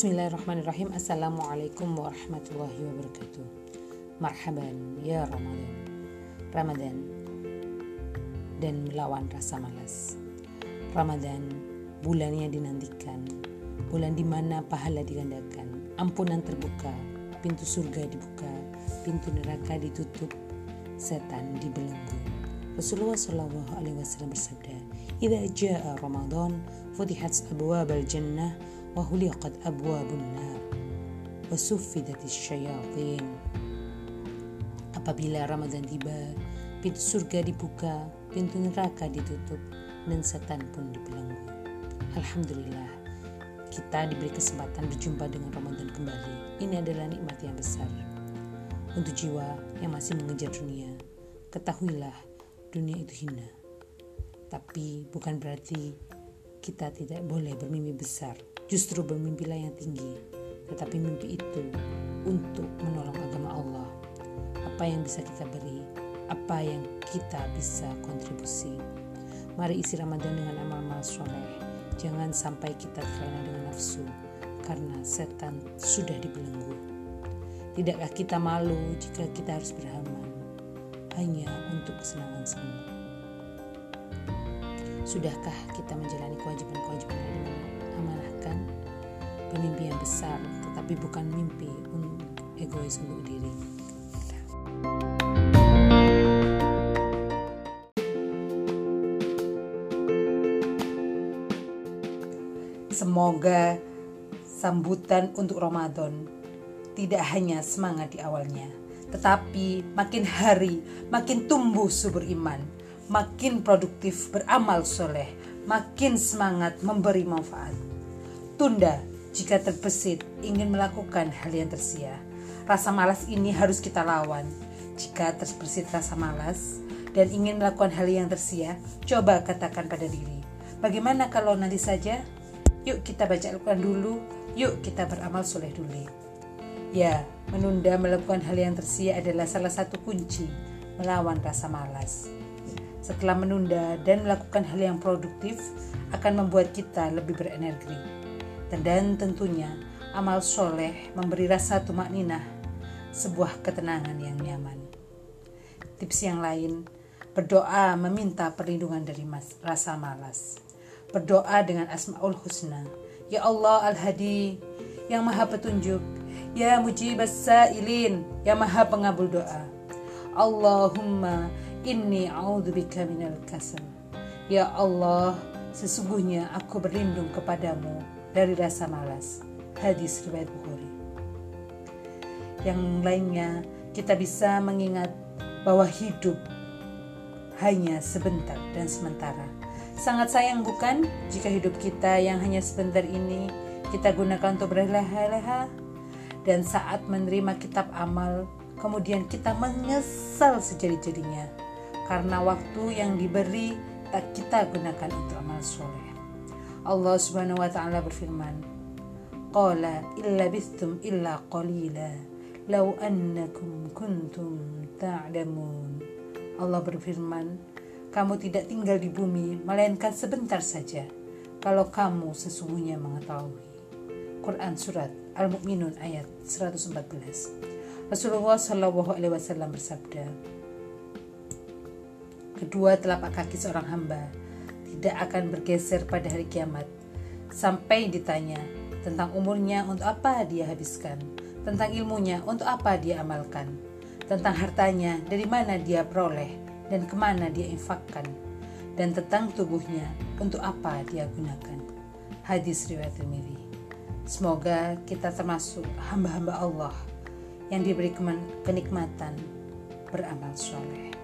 Bismillahirrahmanirrahim. Assalamualaikum warahmatullahi wabarakatuh. Marhaban ya Ramadan. Ramadan dan melawan rasa malas. Ramadan bulan yang dinantikan. Bulan di mana pahala digandakan. Ampunan terbuka Pintu surga dibuka Pintu neraka ditutup Setan dibelenggu. Rasulullah Shallallahu Alaihi Wasallam bersabda, "Idza jaa Ramadan, futihat abwab al-jannah وهلقت أبواب النار وسفدت الشياطين Apabila Ramadan tiba, pintu surga dibuka, pintu neraka ditutup, dan setan pun dibelenggu. Alhamdulillah, kita diberi kesempatan berjumpa dengan Ramadan kembali. Ini adalah nikmat yang besar. Untuk jiwa yang masih mengejar dunia, ketahuilah dunia itu hina. Tapi bukan berarti kita tidak boleh bermimpi besar Justru bermimpilah yang tinggi, tetapi mimpi itu untuk menolong agama Allah. Apa yang bisa kita beri, apa yang kita bisa kontribusi. Mari isi Ramadan dengan amal-amal soleh. Jangan sampai kita terlena dengan nafsu, karena setan sudah dibelenggu. Tidakkah kita malu jika kita harus beramal hanya untuk kesenangan semua? Sudahkah kita menjalani kewajiban-kewajiban yang amanahkan bermimpi yang besar tetapi bukan mimpi untuk egois untuk diri Semoga sambutan untuk Ramadan tidak hanya semangat di awalnya, tetapi makin hari makin tumbuh subur iman, makin produktif beramal soleh, makin semangat memberi manfaat. Tunda jika terbesit ingin melakukan hal yang tersia. Rasa malas ini harus kita lawan. Jika terbesit rasa malas dan ingin melakukan hal yang tersia, coba katakan pada diri. Bagaimana kalau nanti saja? Yuk kita baca Al-Quran dulu, yuk kita beramal soleh dulu. Ya, menunda melakukan hal yang tersia adalah salah satu kunci melawan rasa malas setelah menunda dan melakukan hal yang produktif akan membuat kita lebih berenergi. Dan tentunya amal soleh memberi rasa tumak ninah, sebuah ketenangan yang nyaman. Tips yang lain, berdoa meminta perlindungan dari mas, rasa malas. Berdoa dengan Asma'ul Husna. Ya Allah Al-Hadi, yang maha petunjuk. Ya Mujibas Sa'ilin, yang maha pengabul doa. Allahumma Inni a'udzubika minal kasal. Ya Allah, sesungguhnya aku berlindung kepadamu dari rasa malas. Hadis riwayat Bukhari. Yang lainnya, kita bisa mengingat bahwa hidup hanya sebentar dan sementara. Sangat sayang bukan jika hidup kita yang hanya sebentar ini kita gunakan untuk berleha-leha dan saat menerima kitab amal kemudian kita menyesal sejadi-jadinya karena waktu yang diberi tak kita gunakan untuk amal soleh. Allah Subhanahu wa taala berfirman, "Qala illa bistum illa qalila law annakum kuntum ta'lamun." Allah berfirman, "Kamu tidak tinggal di bumi melainkan sebentar saja kalau kamu sesungguhnya mengetahui." Quran surat Al-Mu'minun ayat 114. Rasulullah Shallallahu alaihi wasallam bersabda, kedua telapak kaki seorang hamba tidak akan bergeser pada hari kiamat sampai ditanya tentang umurnya untuk apa dia habiskan, tentang ilmunya untuk apa dia amalkan, tentang hartanya dari mana dia peroleh dan ke mana dia infakkan, dan tentang tubuhnya untuk apa dia gunakan. Hadis riwayat Tirmidzi. Semoga kita termasuk hamba-hamba Allah yang diberi kenikmatan beramal soleh.